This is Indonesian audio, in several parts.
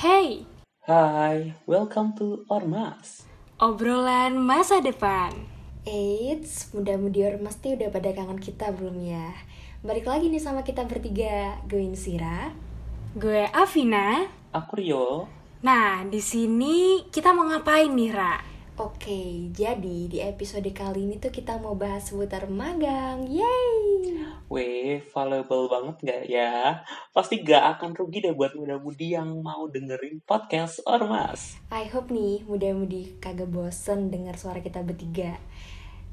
Hey, Hai, welcome to Ormas. obrolan masa depan. Eits, muda-mudi mesti udah pada kangen kita belum ya? Balik lagi nih sama kita bertiga, gue Insira. Gue Afina. Aku Rio. Nah, di sini kita mau ngapain nih, Ra? Oke, jadi di episode kali ini tuh kita mau bahas seputar magang. Yeay! Weh, valuable banget gak ya? Pasti gak akan rugi deh buat muda-mudi yang mau dengerin podcast Ormas. I hope nih muda-mudi kagak bosen dengar suara kita bertiga.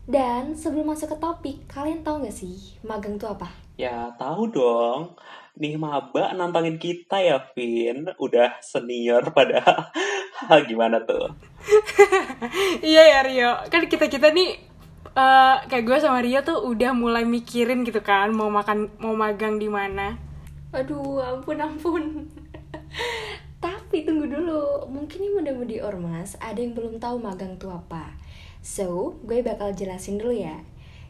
Dan sebelum masuk ke topik, kalian tahu gak sih magang tuh apa? Ya, tahu dong. Nih maba nantangin kita ya, Vin. Udah senior pada gimana tuh? iya ya, Rio. Kan kita-kita nih eh, kayak gue sama Rio tuh udah mulai mikirin gitu kan mau makan mau magang di mana. Aduh, ampun ampun. Tapi tunggu dulu, mungkin nih muda-mudi ormas ada yang belum tahu magang tuh apa. So, gue bakal jelasin dulu ya.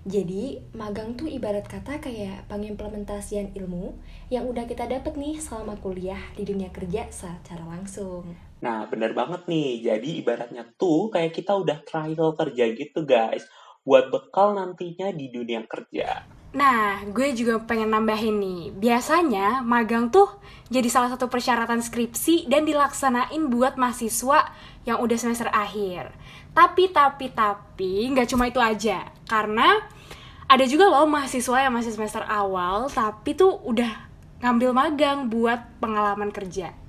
Jadi, magang tuh ibarat kata kayak pengimplementasian ilmu yang udah kita dapet nih selama kuliah di dunia kerja secara langsung. Nah, bener banget nih. Jadi ibaratnya tuh kayak kita udah trial kerja gitu, guys. Buat bekal nantinya di dunia kerja. Nah, gue juga pengen nambahin nih. Biasanya magang tuh jadi salah satu persyaratan skripsi dan dilaksanain buat mahasiswa yang udah semester akhir. Tapi, tapi, tapi, nggak cuma itu aja. Karena ada juga loh mahasiswa yang masih semester awal, tapi tuh udah ngambil magang buat pengalaman kerja.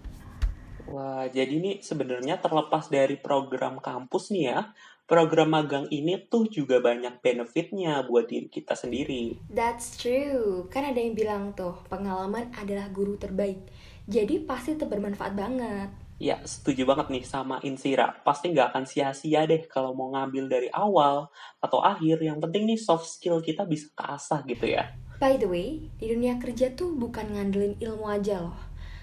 Wah, jadi ini sebenarnya terlepas dari program kampus nih ya, program magang ini tuh juga banyak benefitnya buat diri kita sendiri. That's true. Kan ada yang bilang tuh, pengalaman adalah guru terbaik. Jadi pasti itu bermanfaat banget. Ya, setuju banget nih sama Insira. Pasti nggak akan sia-sia deh kalau mau ngambil dari awal atau akhir. Yang penting nih soft skill kita bisa keasah gitu ya. By the way, di dunia kerja tuh bukan ngandelin ilmu aja loh.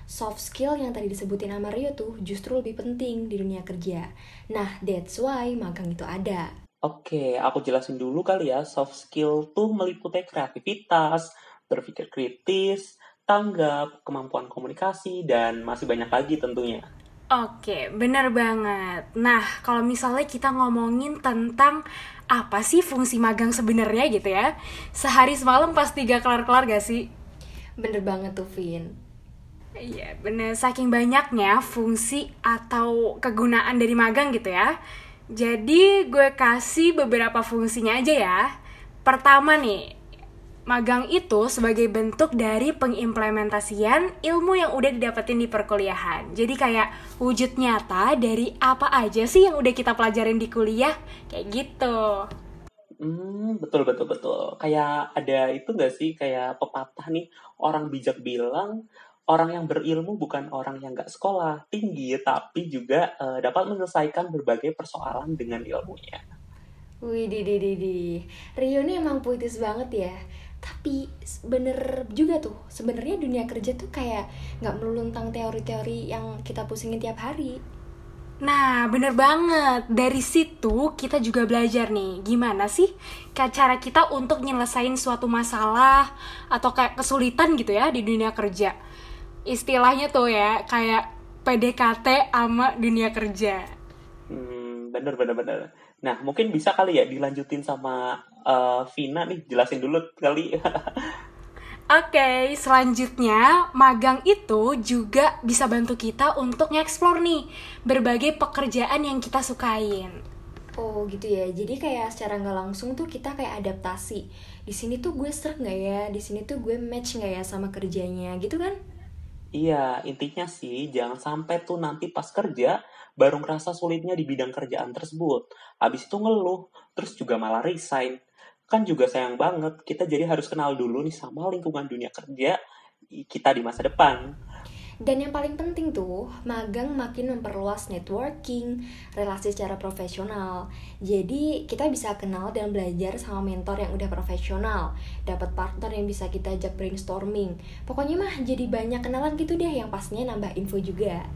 Soft skill yang tadi disebutin sama Rio tuh justru lebih penting di dunia kerja. Nah, that's why magang itu ada. Oke, aku jelasin dulu kali ya. Soft skill tuh meliputi kreativitas, berpikir kritis, tanggap, kemampuan komunikasi, dan masih banyak lagi tentunya. Oke, bener banget. Nah, kalau misalnya kita ngomongin tentang apa sih fungsi magang sebenarnya gitu ya, sehari semalam pasti gak kelar-kelar gak sih? Bener banget tuh, Vin. Iya, bener. Saking banyaknya fungsi atau kegunaan dari magang gitu ya. Jadi gue kasih beberapa fungsinya aja ya. Pertama nih, magang itu sebagai bentuk dari pengimplementasian ilmu yang udah didapetin di perkuliahan. Jadi kayak wujud nyata dari apa aja sih yang udah kita pelajarin di kuliah, kayak gitu. Hmm, betul betul betul. Kayak ada itu nggak sih kayak pepatah nih orang bijak bilang orang yang berilmu bukan orang yang nggak sekolah tinggi tapi juga eh, dapat menyelesaikan berbagai persoalan dengan ilmunya. Wih, di di di di. Rio ini emang puitis banget ya. Tapi bener juga tuh, sebenarnya dunia kerja tuh kayak nggak melulu tentang teori-teori yang kita pusingin tiap hari. Nah, bener banget. Dari situ kita juga belajar nih, gimana sih cara kita untuk nyelesain suatu masalah atau kayak kesulitan gitu ya di dunia kerja. Istilahnya tuh ya, kayak PDKT sama dunia kerja. Hmm, bener bener bener. Nah mungkin bisa kali ya dilanjutin sama eh, Vina nih jelasin dulu kali. Oke, selanjutnya magang itu juga bisa bantu kita untuk nge-explore nih berbagai pekerjaan yang kita sukain. Oh gitu ya, jadi kayak secara nggak langsung tuh kita kayak adaptasi. Di sini tuh gue serak nggak ya? Di sini tuh gue match nggak ya sama kerjanya, gitu kan? Iya, intinya sih jangan sampai tuh nanti pas kerja baru ngerasa sulitnya di bidang kerjaan tersebut. Habis itu ngeluh, terus juga malah resign. Kan juga sayang banget, kita jadi harus kenal dulu nih sama lingkungan dunia kerja kita di masa depan. Dan yang paling penting tuh, magang makin memperluas networking, relasi secara profesional. Jadi kita bisa kenal dan belajar sama mentor yang udah profesional, dapat partner yang bisa kita ajak brainstorming. Pokoknya mah jadi banyak kenalan gitu deh yang pastinya nambah info juga.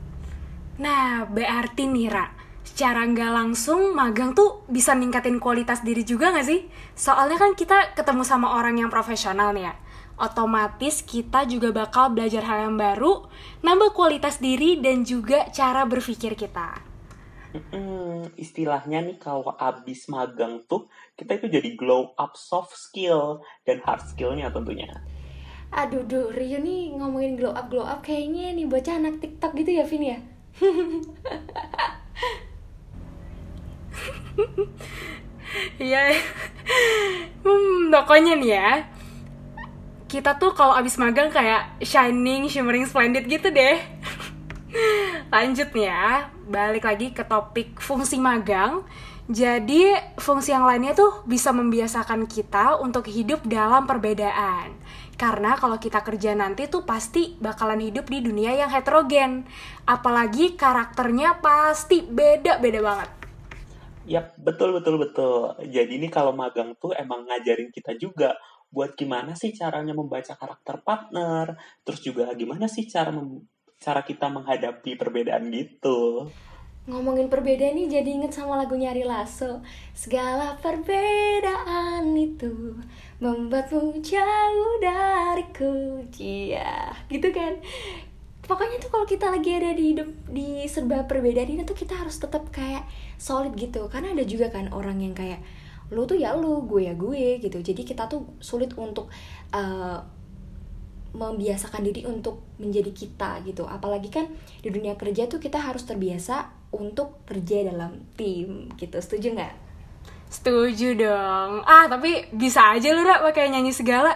Nah, berarti nih, Ra, secara nggak langsung magang tuh bisa ningkatin kualitas diri juga nggak sih? Soalnya kan kita ketemu sama orang yang profesional nih ya. Otomatis kita juga bakal belajar hal yang baru, nambah kualitas diri dan juga cara berpikir kita. Hmm, istilahnya nih kalau abis magang tuh kita itu jadi glow up soft skill dan hard skillnya tentunya. Aduh, duh, Rio nih ngomongin glow up glow up kayaknya nih bocah anak TikTok gitu ya, Vin ya. Iya. hmm, pokoknya nih ya. Kita tuh kalau abis magang kayak shining, shimmering, splendid gitu deh. Lanjut ya, balik lagi ke topik fungsi magang. Jadi, fungsi yang lainnya tuh bisa membiasakan kita untuk hidup dalam perbedaan. Karena kalau kita kerja nanti tuh pasti bakalan hidup di dunia yang heterogen. Apalagi karakternya pasti beda-beda banget. Yap, betul betul betul. Jadi ini kalau magang tuh emang ngajarin kita juga buat gimana sih caranya membaca karakter partner, terus juga gimana sih cara cara kita menghadapi perbedaan gitu. Ngomongin perbedaan nih jadi inget sama lagunya Ari Lasso. Segala perbedaan itu Membuatmu jauh dariku Iya, gitu kan? Pokoknya tuh kalau kita lagi ada di di serba perbedaan ini tuh kita harus tetap kayak solid gitu. Karena ada juga kan orang yang kayak lu tuh ya lu, gue ya gue gitu Jadi kita tuh sulit untuk uh, membiasakan diri untuk menjadi kita gitu apalagi kan di dunia kerja tuh kita harus terbiasa untuk kerja dalam tim gitu setuju nggak Setuju dong. Ah, tapi bisa aja lu, Ra, pakai nyanyi segala.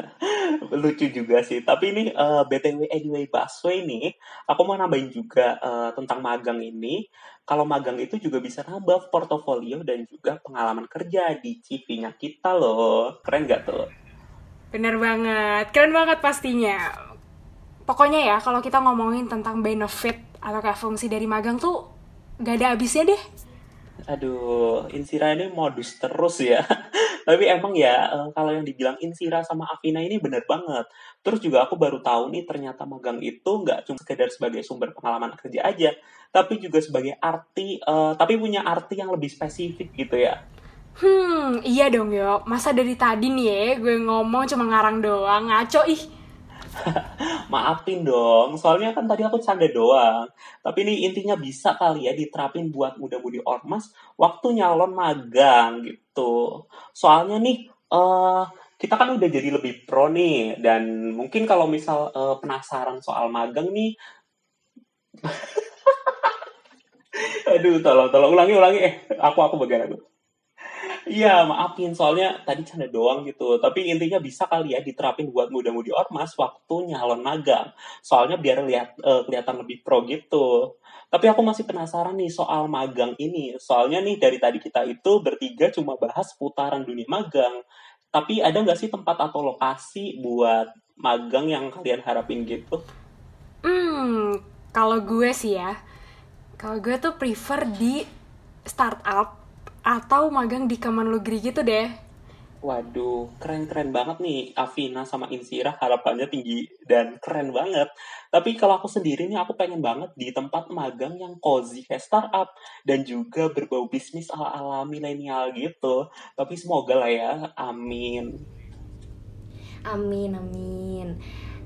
Lucu juga sih. Tapi ini uh, BTW anyway Busway nih, aku mau nambahin juga uh, tentang magang ini. Kalau magang itu juga bisa nambah portofolio dan juga pengalaman kerja di CV-nya kita loh. Keren gak tuh? Bener banget, keren banget pastinya. Pokoknya ya, kalau kita ngomongin tentang benefit atau kayak fungsi dari magang tuh gak ada habisnya deh. Aduh, Insira ini modus terus ya. Tapi emang ya, eh, kalau yang dibilang Insira sama Afina ini bener banget. Terus juga aku baru tahu nih, ternyata magang itu nggak cuma sekedar sebagai sumber pengalaman kerja aja, tapi juga sebagai arti, uh, tapi punya arti yang lebih spesifik gitu ya. Hmm, iya dong yo. Masa dari tadi nih ya, gue ngomong cuma ngarang doang, ngaco ih. Maafin dong, soalnya kan tadi aku canda doang. Tapi ini intinya bisa kali ya diterapin buat muda-mudi ormas waktu nyalon magang gitu. Soalnya nih, uh, kita kan udah jadi lebih pro nih, dan mungkin kalau misal uh, penasaran soal magang nih, aduh tolong tolong ulangi ulangi eh aku aku bagian aku Iya, maafin soalnya tadi canda doang gitu. Tapi intinya bisa kali ya diterapin buat muda-mudi ormas waktu nyalon magang. Soalnya biar lihat uh, kelihatan lebih pro gitu. Tapi aku masih penasaran nih soal magang ini. Soalnya nih dari tadi kita itu bertiga cuma bahas putaran dunia magang. Tapi ada nggak sih tempat atau lokasi buat magang yang kalian harapin gitu? Hmm, kalau gue sih ya, kalau gue tuh prefer di startup atau magang di Kemenlugri gitu deh. Waduh, keren-keren banget nih Afina sama Insira harapannya tinggi dan keren banget. Tapi kalau aku sendiri nih aku pengen banget di tempat magang yang cozy kayak startup dan juga berbau bisnis ala-ala milenial gitu. Tapi semoga lah ya, amin. Amin, amin.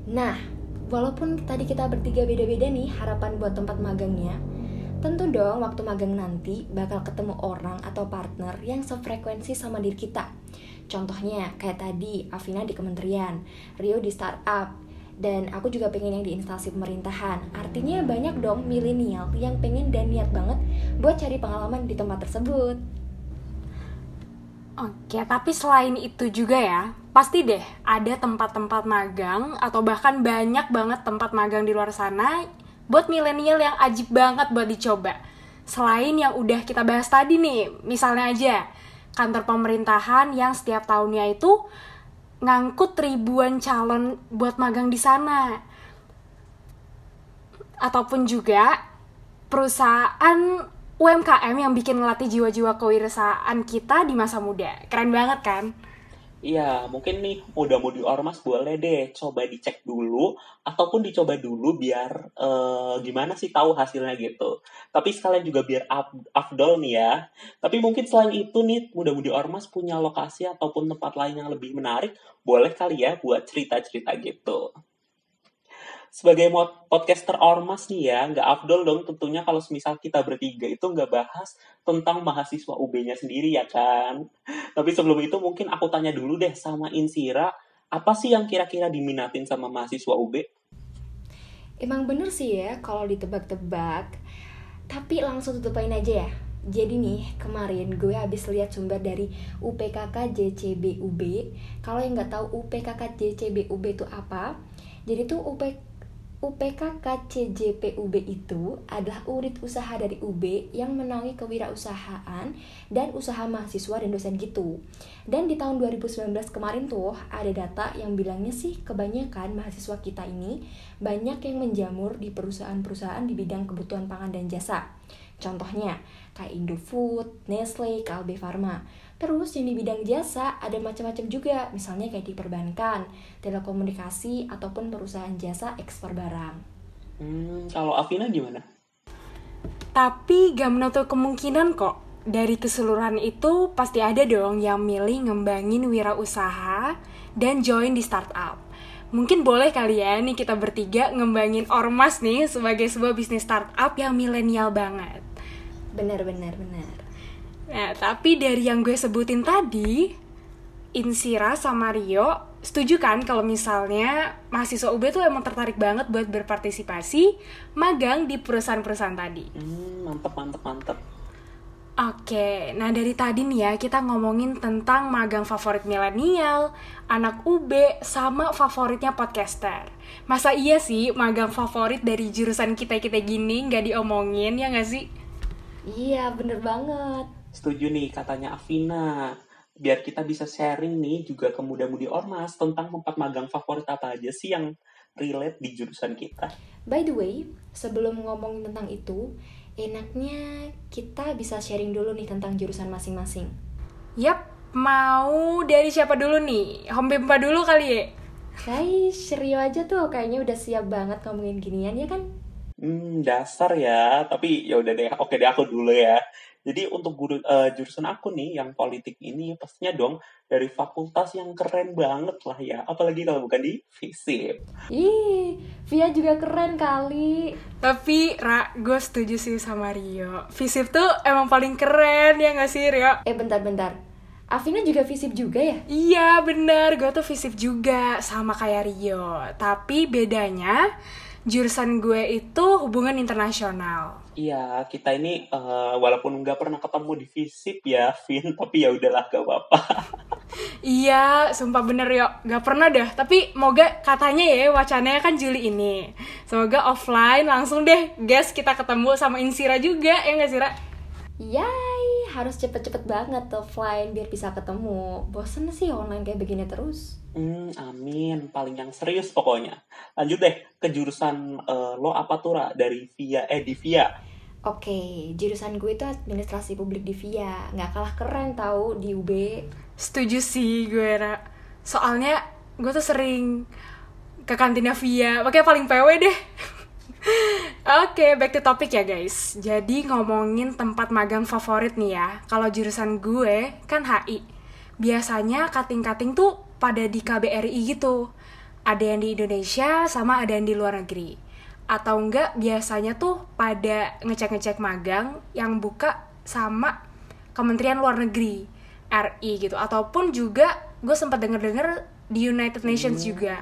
Nah, walaupun tadi kita bertiga beda-beda nih harapan buat tempat magangnya, Tentu dong waktu magang nanti bakal ketemu orang atau partner yang sefrekuensi sama diri kita. Contohnya kayak tadi Afina di kementerian, Rio di startup, dan aku juga pengen yang di instansi pemerintahan. Artinya banyak dong milenial yang pengen dan niat banget buat cari pengalaman di tempat tersebut. Oke, tapi selain itu juga ya, pasti deh ada tempat-tempat magang atau bahkan banyak banget tempat magang di luar sana buat milenial yang ajib banget buat dicoba. Selain yang udah kita bahas tadi nih, misalnya aja kantor pemerintahan yang setiap tahunnya itu ngangkut ribuan calon buat magang di sana. Ataupun juga perusahaan UMKM yang bikin ngelatih jiwa-jiwa kewirausahaan kita di masa muda. Keren banget kan? Iya, mungkin nih muda-mudi ormas boleh deh coba dicek dulu ataupun dicoba dulu biar eh, gimana sih tahu hasilnya gitu. Tapi sekalian juga biar up, afdol nih ya. Tapi mungkin selain itu nih muda-mudi ormas punya lokasi ataupun tempat lain yang lebih menarik, boleh kali ya buat cerita-cerita gitu. Sebagai podcaster ormas nih ya, nggak afdol dong tentunya kalau semisal kita bertiga itu nggak bahas tentang mahasiswa UB-nya sendiri ya kan. Tapi sebelum itu mungkin aku tanya dulu deh sama Insira, apa sih yang kira-kira diminatin sama mahasiswa UB? Emang bener sih ya kalau ditebak-tebak. Tapi langsung tutupin aja ya. Jadi nih, kemarin gue habis lihat sumber dari UPKK JCB UB. Kalau yang nggak tahu UPKK JCB UB itu apa? Jadi tuh UP, UPKK CJP UB itu adalah unit usaha dari UB yang menaungi kewirausahaan dan usaha mahasiswa dan dosen gitu. Dan di tahun 2019 kemarin tuh ada data yang bilangnya sih kebanyakan mahasiswa kita ini banyak yang menjamur di perusahaan-perusahaan di bidang kebutuhan pangan dan jasa. Contohnya kayak Indofood, Nestle, Kalbe Farma. Terus yang di bidang jasa ada macam-macam juga, misalnya kayak di perbankan, telekomunikasi, ataupun perusahaan jasa ekspor barang. Hmm, kalau Afina gimana? Tapi gak menutup kemungkinan kok dari keseluruhan itu pasti ada dong yang milih ngembangin wirausaha dan join di startup. Mungkin boleh kali ya nih kita bertiga ngembangin Ormas nih sebagai sebuah bisnis startup yang milenial banget. Benar, benar, benar. Nah, tapi dari yang gue sebutin tadi, Insira sama Rio setuju kan kalau misalnya mahasiswa UB tuh emang tertarik banget buat berpartisipasi magang di perusahaan-perusahaan tadi. Hmm, mantep, mantep, mantep. Oke, nah dari tadi nih ya kita ngomongin tentang magang favorit milenial, anak UB, sama favoritnya podcaster. Masa iya sih magang favorit dari jurusan kita-kita gini nggak diomongin ya nggak sih? Iya, bener banget. Setuju nih katanya Afina. Biar kita bisa sharing nih juga ke muda-mudi ormas tentang tempat magang favorit apa aja sih yang relate di jurusan kita. By the way, sebelum ngomongin tentang itu, enaknya kita bisa sharing dulu nih tentang jurusan masing-masing. Yap, mau dari siapa dulu nih? Home Bempa dulu kali ya? Guys, Rio aja tuh kayaknya udah siap banget ngomongin ginian ya kan? Hmm, dasar ya. Tapi ya udah deh, oke deh aku dulu ya. Jadi untuk guru, eh, jurusan aku nih yang politik ini pastinya dong dari fakultas yang keren banget lah ya. Apalagi kalau bukan di FISIP. Ih, Via juga keren kali. Tapi, Ra, gue setuju sih sama Rio. Visip tuh emang paling keren ya nggak sih, Rio? Eh, bentar-bentar. Afina juga visip juga ya? Iya bener, gue tuh visip juga sama kayak Rio Tapi bedanya jurusan gue itu hubungan internasional. Iya, kita ini eh, walaupun nggak pernah ketemu di FISIP ya, Vin, tapi ya udahlah gak apa-apa. Iya, sumpah bener yo, gak pernah dah Tapi moga katanya ya wacananya kan Juli ini. Semoga offline langsung deh guys kita ketemu sama Insira juga ya nggak sih Ra? Yay, harus cepet-cepet banget offline biar bisa ketemu. Bosen sih online kayak begini terus. Hmm, amin. Paling yang serius pokoknya. Lanjut deh ke jurusan eh, lo apa tuh, Ra? Dari via, eh di via. Oke, jurusan gue itu administrasi publik di VIA. Nggak kalah keren tahu di UB. Setuju sih gue Ra Soalnya gue tuh sering ke kantinnya Via Makanya paling PW deh Oke, back to topic ya guys. Jadi ngomongin tempat magang favorit nih ya. Kalau jurusan gue kan HI Biasanya kating-kating tuh pada di KBRI gitu. Ada yang di Indonesia sama ada yang di luar negeri. Atau enggak biasanya tuh pada ngecek-ngecek magang Yang buka sama Kementerian Luar Negeri RI gitu. Ataupun juga gue sempat denger-denger di United Nations Hmm. juga.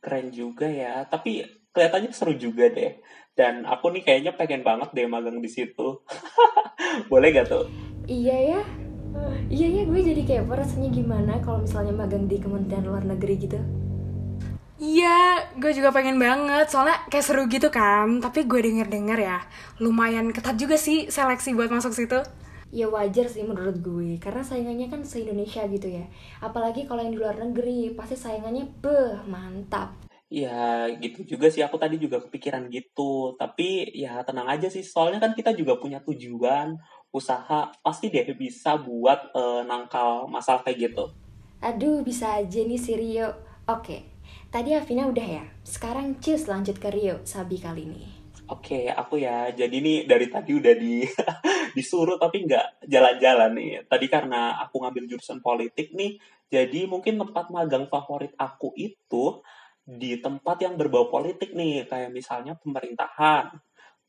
Keren juga ya. Tapi kelihatannya seru juga deh. Dan aku nih kayaknya pengen banget deh magang di situ. Boleh gak tuh? Iya ya. Iya ya, gue jadi kayak rasanya gimana kalau misalnya magang di Kementerian Luar Negeri gitu. Iya, gue juga pengen banget soalnya kayak seru gitu kan. Tapi gue denger-denger ya, lumayan ketat juga sih seleksi buat masuk situ. Ya wajar sih menurut gue, karena saingannya kan se-Indonesia gitu ya. Apalagi kalau yang di luar negeri, pasti saingannya beh, mantap. Ya gitu juga sih. Aku tadi juga kepikiran gitu. Tapi ya tenang aja sih. Soalnya kan kita juga punya tujuan, usaha. Pasti deh bisa buat eh, nangkal masalah kayak gitu. Aduh, bisa aja nih si Rio. Oke, tadi Afina udah ya. Sekarang cheers lanjut ke Rio, Sabi kali ini. Oke, aku ya. Jadi nih dari tadi udah di disuruh tapi nggak jalan-jalan nih. Tadi karena aku ngambil jurusan politik nih, jadi mungkin tempat magang favorit aku itu di tempat yang berbau politik nih, kayak misalnya pemerintahan,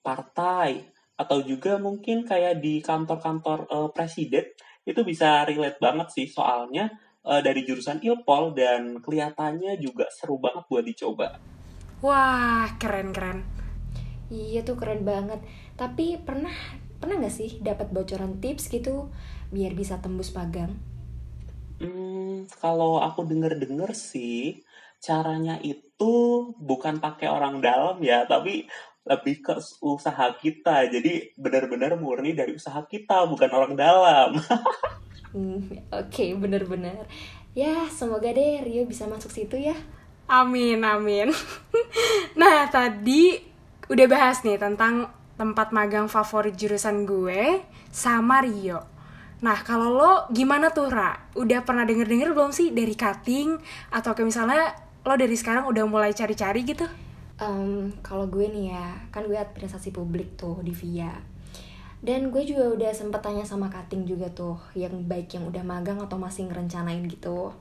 partai, atau juga mungkin kayak di kantor-kantor uh, presiden itu bisa relate banget sih soalnya uh, dari jurusan Ilpol dan kelihatannya juga seru banget buat dicoba. Wah, keren-keren. Iya tuh keren banget. Tapi pernah pernah nggak sih dapat bocoran tips gitu biar bisa tembus pagang? Hmm, kalau aku denger-denger sih caranya itu bukan pakai orang dalam ya, tapi lebih ke usaha kita. Jadi benar-benar murni dari usaha kita, bukan orang dalam. Hmm, Oke, okay, bener-bener. Ya, semoga deh Rio bisa masuk situ ya. Amin, amin. nah, tadi udah bahas nih tentang tempat magang favorit jurusan gue sama Rio. Nah, kalau lo gimana tuh, Ra? Udah pernah denger-denger belum sih dari cutting? Atau kayak misalnya lo dari sekarang udah mulai cari-cari gitu? Um, kalau gue nih ya, kan gue administrasi publik tuh di VIA. Dan gue juga udah sempet tanya sama Kating juga tuh yang baik yang udah magang atau masih ngerencanain gitu.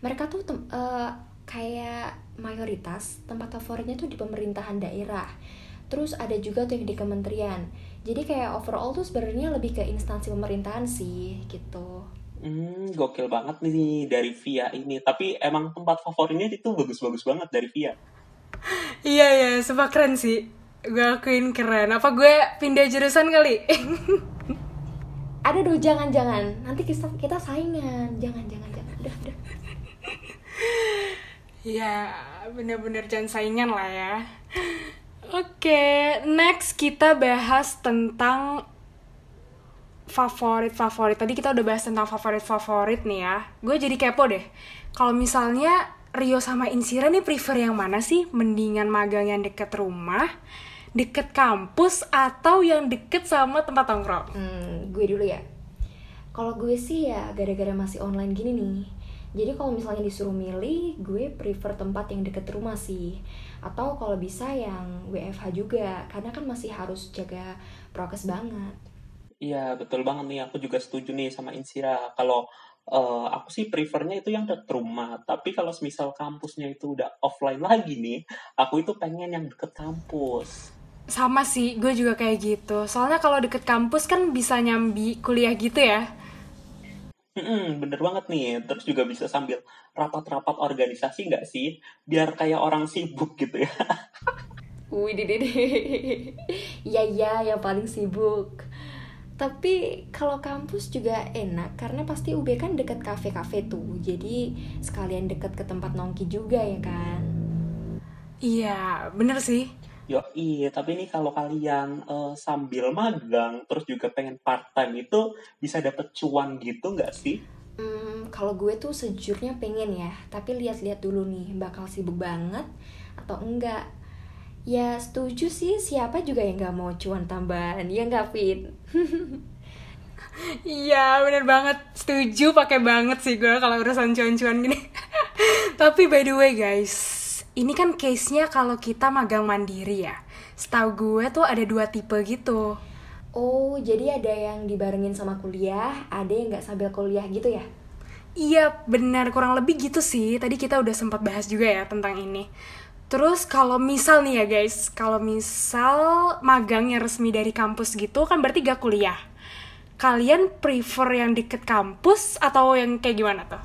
Mereka tuh uh, kayak mayoritas tempat favoritnya tuh di pemerintahan daerah. Terus ada juga tuh yang di kementerian. Jadi kayak overall tuh sebenarnya lebih ke instansi pemerintahan sih gitu Hmm, gokil banget nih dari Via ini. Tapi emang tempat favoritnya itu bagus-bagus banget dari Via. iya, iya, sebab keren sih. Gue akuin keren. Apa gue pindah jurusan kali? Ada dong jangan jangan nanti kita kita saingan. Jangan jangan jangan. Udah udah. Ya bener-bener jangan saingan lah ya. Oke okay, next kita bahas tentang favorit favorit tadi kita udah bahas tentang favorit favorit nih ya gue jadi kepo deh kalau misalnya Rio sama Insira nih prefer yang mana sih mendingan magang yang deket rumah deket kampus atau yang deket sama tempat nongkrong? Hmm, gue dulu ya. Kalau gue sih ya gara-gara masih online gini nih. Jadi kalau misalnya disuruh milih, gue prefer tempat yang deket rumah sih. Atau kalau bisa yang WFH juga, karena kan masih harus jaga prokes banget. Iya, betul banget nih. Aku juga setuju nih sama Insira. Kalau uh, aku sih prefernya itu yang deket rumah. Tapi kalau misal kampusnya itu udah offline lagi nih, aku itu pengen yang deket kampus sama sih gue juga kayak gitu soalnya kalau deket kampus kan bisa nyambi kuliah gitu ya Hmm, bener banget nih. Terus juga bisa sambil rapat-rapat organisasi nggak sih? Biar kayak orang sibuk gitu ya. Wih, dede. Iya, iya, yang paling sibuk. Tapi kalau kampus juga enak karena pasti UB kan deket kafe-kafe tuh. Jadi sekalian deket ke tempat nongki juga ya kan? Iya, bener sih. Yo iya, tapi ini kalau kalian uh, sambil magang terus juga pengen part time itu bisa dapet cuan gitu nggak sih? Hmm, kalau gue tuh sejujurnya pengen ya, tapi lihat-lihat dulu nih bakal sibuk banget atau enggak. Ya setuju sih, siapa juga yang nggak mau cuan tambahan, ya nggak Fit? Iya bener banget setuju pakai banget sih gue kalau urusan cuan-cuan gini. Tapi by the way guys, ini kan case-nya kalau kita magang mandiri ya. Setahu gue tuh ada dua tipe gitu. Oh, jadi ada yang dibarengin sama kuliah, ada yang nggak sambil kuliah gitu ya? Iya, benar. Kurang lebih gitu sih. Tadi kita udah sempat bahas juga ya tentang ini. Terus kalau misal nih ya guys, kalau misal magang yang resmi dari kampus gitu kan berarti gak kuliah. Kalian prefer yang deket kampus atau yang kayak gimana tuh?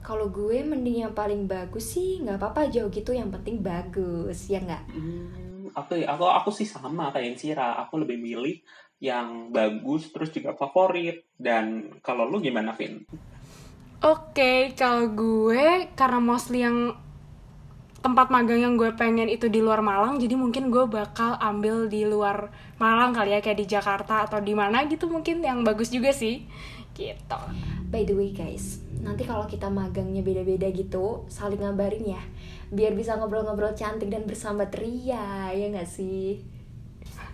Kalau gue mending yang paling bagus sih nggak apa-apa jauh gitu yang penting bagus ya nggak? Hmm, aku aku aku sih sama kayak yang Sira. Aku lebih milih yang bagus terus juga favorit. Dan kalau lu gimana Vin? Oke, okay, kalau gue karena mostly yang tempat magang yang gue pengen itu di luar Malang, jadi mungkin gue bakal ambil di luar Malang kali ya kayak di Jakarta atau di mana gitu mungkin yang bagus juga sih. Gitu. By the way guys, nanti kalau kita magangnya beda-beda gitu saling ngabarin ya biar bisa ngobrol-ngobrol cantik dan bersama ria ya nggak sih?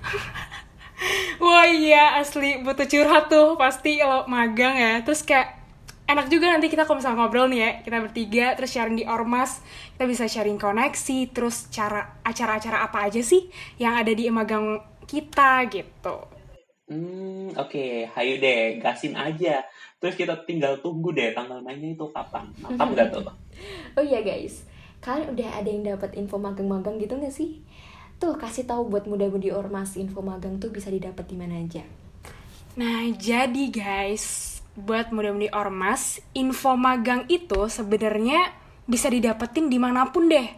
Wah iya asli. Butuh curhat tuh pasti lo magang ya. Terus kayak enak juga nanti kita kalau misalnya ngobrol nih ya kita bertiga terus sharing di ormas kita bisa sharing koneksi terus cara acara-acara apa aja sih yang ada di magang kita gitu Hmm, oke, hayu deh, gasin aja. Terus kita tinggal tunggu deh tanggal mainnya itu kapan. Mantap nggak tuh? Oh iya guys, kalian udah ada yang dapat info magang-magang gitu nggak sih? Tuh kasih tahu buat muda-mudi ormas info magang tuh bisa didapat di mana aja. Nah, jadi guys, buat muda-mudi ormas, info magang itu sebenarnya bisa didapetin di mana pun deh.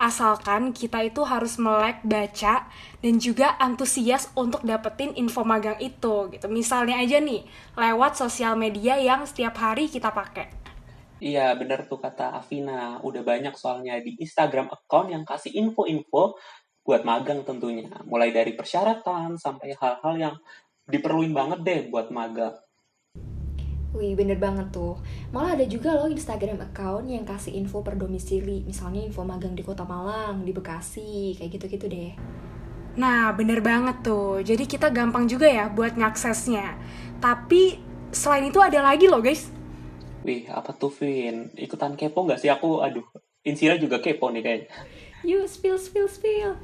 Asalkan kita itu harus melek, baca, dan juga antusias untuk dapetin info magang itu gitu. Misalnya aja nih, lewat sosial media yang setiap hari kita pakai. Iya, bener tuh kata Afina. Udah banyak soalnya di Instagram account yang kasih info-info buat magang tentunya. Mulai dari persyaratan sampai hal-hal yang diperluin banget deh buat magang. Wih bener banget tuh Malah ada juga loh Instagram account yang kasih info per domisili Misalnya info magang di kota Malang, di Bekasi, kayak gitu-gitu deh Nah, bener banget tuh. Jadi kita gampang juga ya buat ngaksesnya. Tapi selain itu ada lagi loh guys. Wih, apa tuh Vin? Ikutan kepo nggak sih aku? Aduh, Insira juga kepo nih kayaknya. Yuk spill spill spill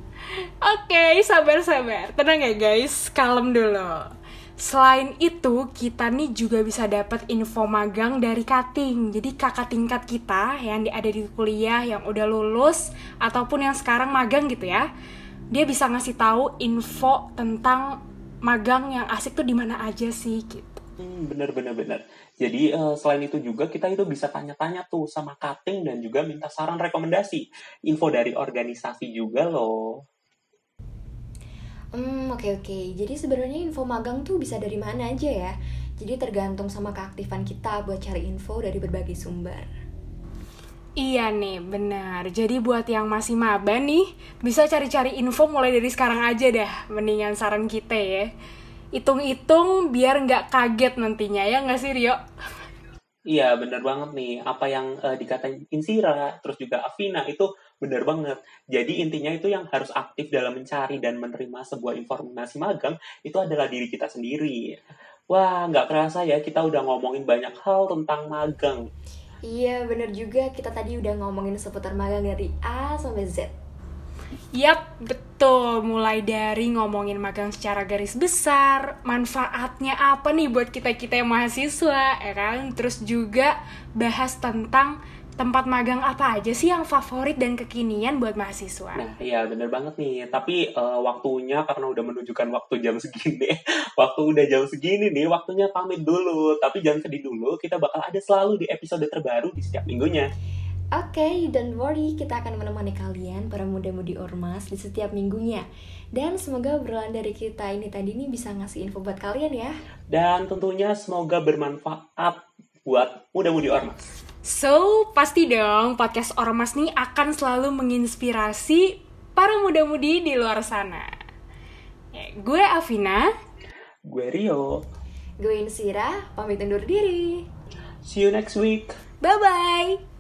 Oke, sabar-sabar. Tenang ya guys, kalem dulu. Selain itu, kita nih juga bisa dapat info magang dari cutting. Jadi kakak tingkat kita yang ada di kuliah yang udah lulus ataupun yang sekarang magang gitu ya. Dia bisa ngasih tahu info tentang magang yang asik tuh di mana aja sih gitu. Hmm, bener bener bener. Jadi eh, selain itu juga kita itu bisa tanya-tanya tuh sama cutting dan juga minta saran rekomendasi. Info dari organisasi juga loh. Hmm oke oke Jadi sebenarnya info magang tuh bisa dari mana aja ya Jadi tergantung sama keaktifan kita buat cari info dari berbagai sumber Iya nih, benar. Jadi buat yang masih maba nih, bisa cari-cari info mulai dari sekarang aja dah. Mendingan saran kita ya. Hitung-hitung biar nggak kaget nantinya, ya nggak sih Rio? Iya, bener banget nih. Apa yang eh, dikatain Insira, terus juga Afina, itu bener banget. Jadi intinya itu yang harus aktif dalam mencari dan menerima sebuah informasi magang, itu adalah diri kita sendiri. Wah, nggak kerasa ya kita udah ngomongin banyak hal tentang magang. Iya bener juga kita tadi udah ngomongin seputar magang dari A sampai Z Yap, betul. Mulai dari ngomongin magang secara garis besar, manfaatnya apa nih buat kita-kita yang mahasiswa, ya kan? Terus juga bahas tentang tempat magang apa aja sih yang favorit dan kekinian buat mahasiswa. Nah, iya bener banget nih. Tapi eh, waktunya karena udah menunjukkan waktu jam segini, waktu udah jam segini nih, waktunya pamit dulu. Tapi jangan sedih dulu, kita bakal ada selalu di episode terbaru di setiap minggunya. Oke, don't worry, kita akan menemani kalian para muda-mudi ormas di setiap minggunya. Dan semoga obrolan dari kita ini tadi nih bisa ngasih info buat kalian ya. Dan tentunya semoga bermanfaat buat muda-mudi ormas. So, pasti dong podcast Ormas nih akan selalu menginspirasi para muda-mudi di luar sana. Ya, gue Afina. Gue Rio. Gue Insira, pamit undur diri. See you next week. Bye-bye.